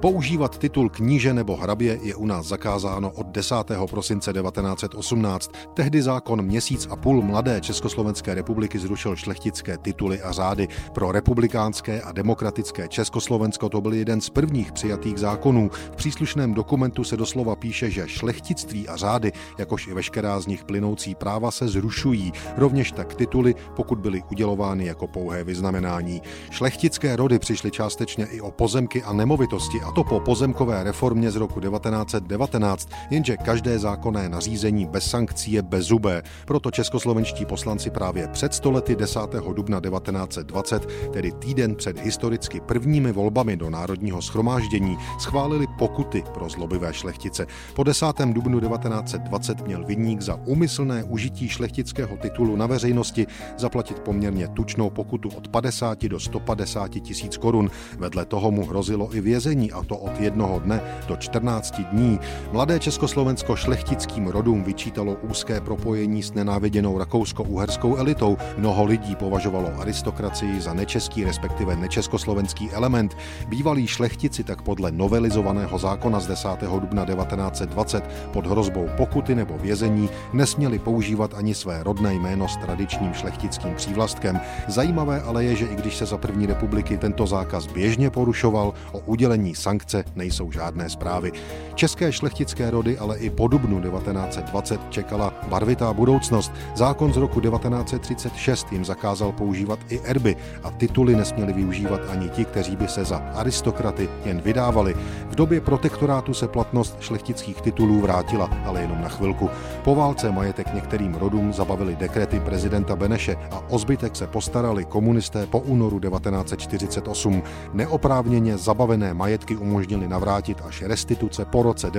Používat titul kníže nebo hrabě je u nás zakázáno od 10. prosince 1918. Tehdy zákon měsíc a půl mladé Československé republiky zrušil šlechtické tituly a řády. Pro republikánské a demokratické Československo to byl jeden z prvních přijatých zákonů. V příslušném dokumentu se doslova píše, že šlechtictví a řády, jakož i veškerá z nich plynoucí práva se zrušují, rovněž tak tituly, pokud byly udělovány jako pouhé vyznamenání. Šlechtické rody přišly částečně i o pozemky a nemovitosti a to po pozemkové reformě z roku 1919, jenže každé zákonné nařízení bez sankcí je bezzubé. Proto českoslovenští poslanci právě před stolety 10. dubna 1920, tedy týden před historicky prvními volbami do Národního schromáždění, schválili pokuty pro zlobivé šlechtice. Po 10. dubnu 1920 měl vinník za umyslné užití šlechtického titulu na veřejnosti zaplatit poměrně tučnou pokutu od 50 do 150 tisíc korun. Vedle toho mu hrozilo i vězení a to od jednoho dne do 14 dní. Mladé Československo šlechtickým rodům vyčítalo úzké propojení s nenáviděnou rakousko-uherskou elitou. Mnoho lidí považovalo aristokracii za nečeský, respektive nečeskoslovenský element. Bývalí šlechtici tak podle novelizovaného zákona z 10. dubna 1920 pod hrozbou pokuty nebo vězení nesměli používat ani své rodné jméno s tradičním šlechtickým přívlastkem. Zajímavé ale je, že i když se za první republiky tento zákaz běžně porušoval, o udělení sankcí akce nejsou žádné zprávy. České šlechtické rody ale i po dubnu 1920 čekala barvitá budoucnost. Zákon z roku 1936 jim zakázal používat i erby a tituly nesměli využívat ani ti, kteří by se za aristokraty jen vydávali. V době protektorátu se platnost šlechtických titulů vrátila, ale jenom na chvilku. Po válce majetek některým rodům zabavili dekrety prezidenta Beneše a o zbytek se postarali komunisté po únoru 1948. Neoprávněně zabavené majetky umožnili navrátit až restituce po roce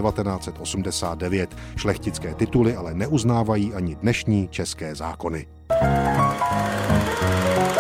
1989. Šlechtické tituly ale neuznávají ani dnešní české zákony. thank you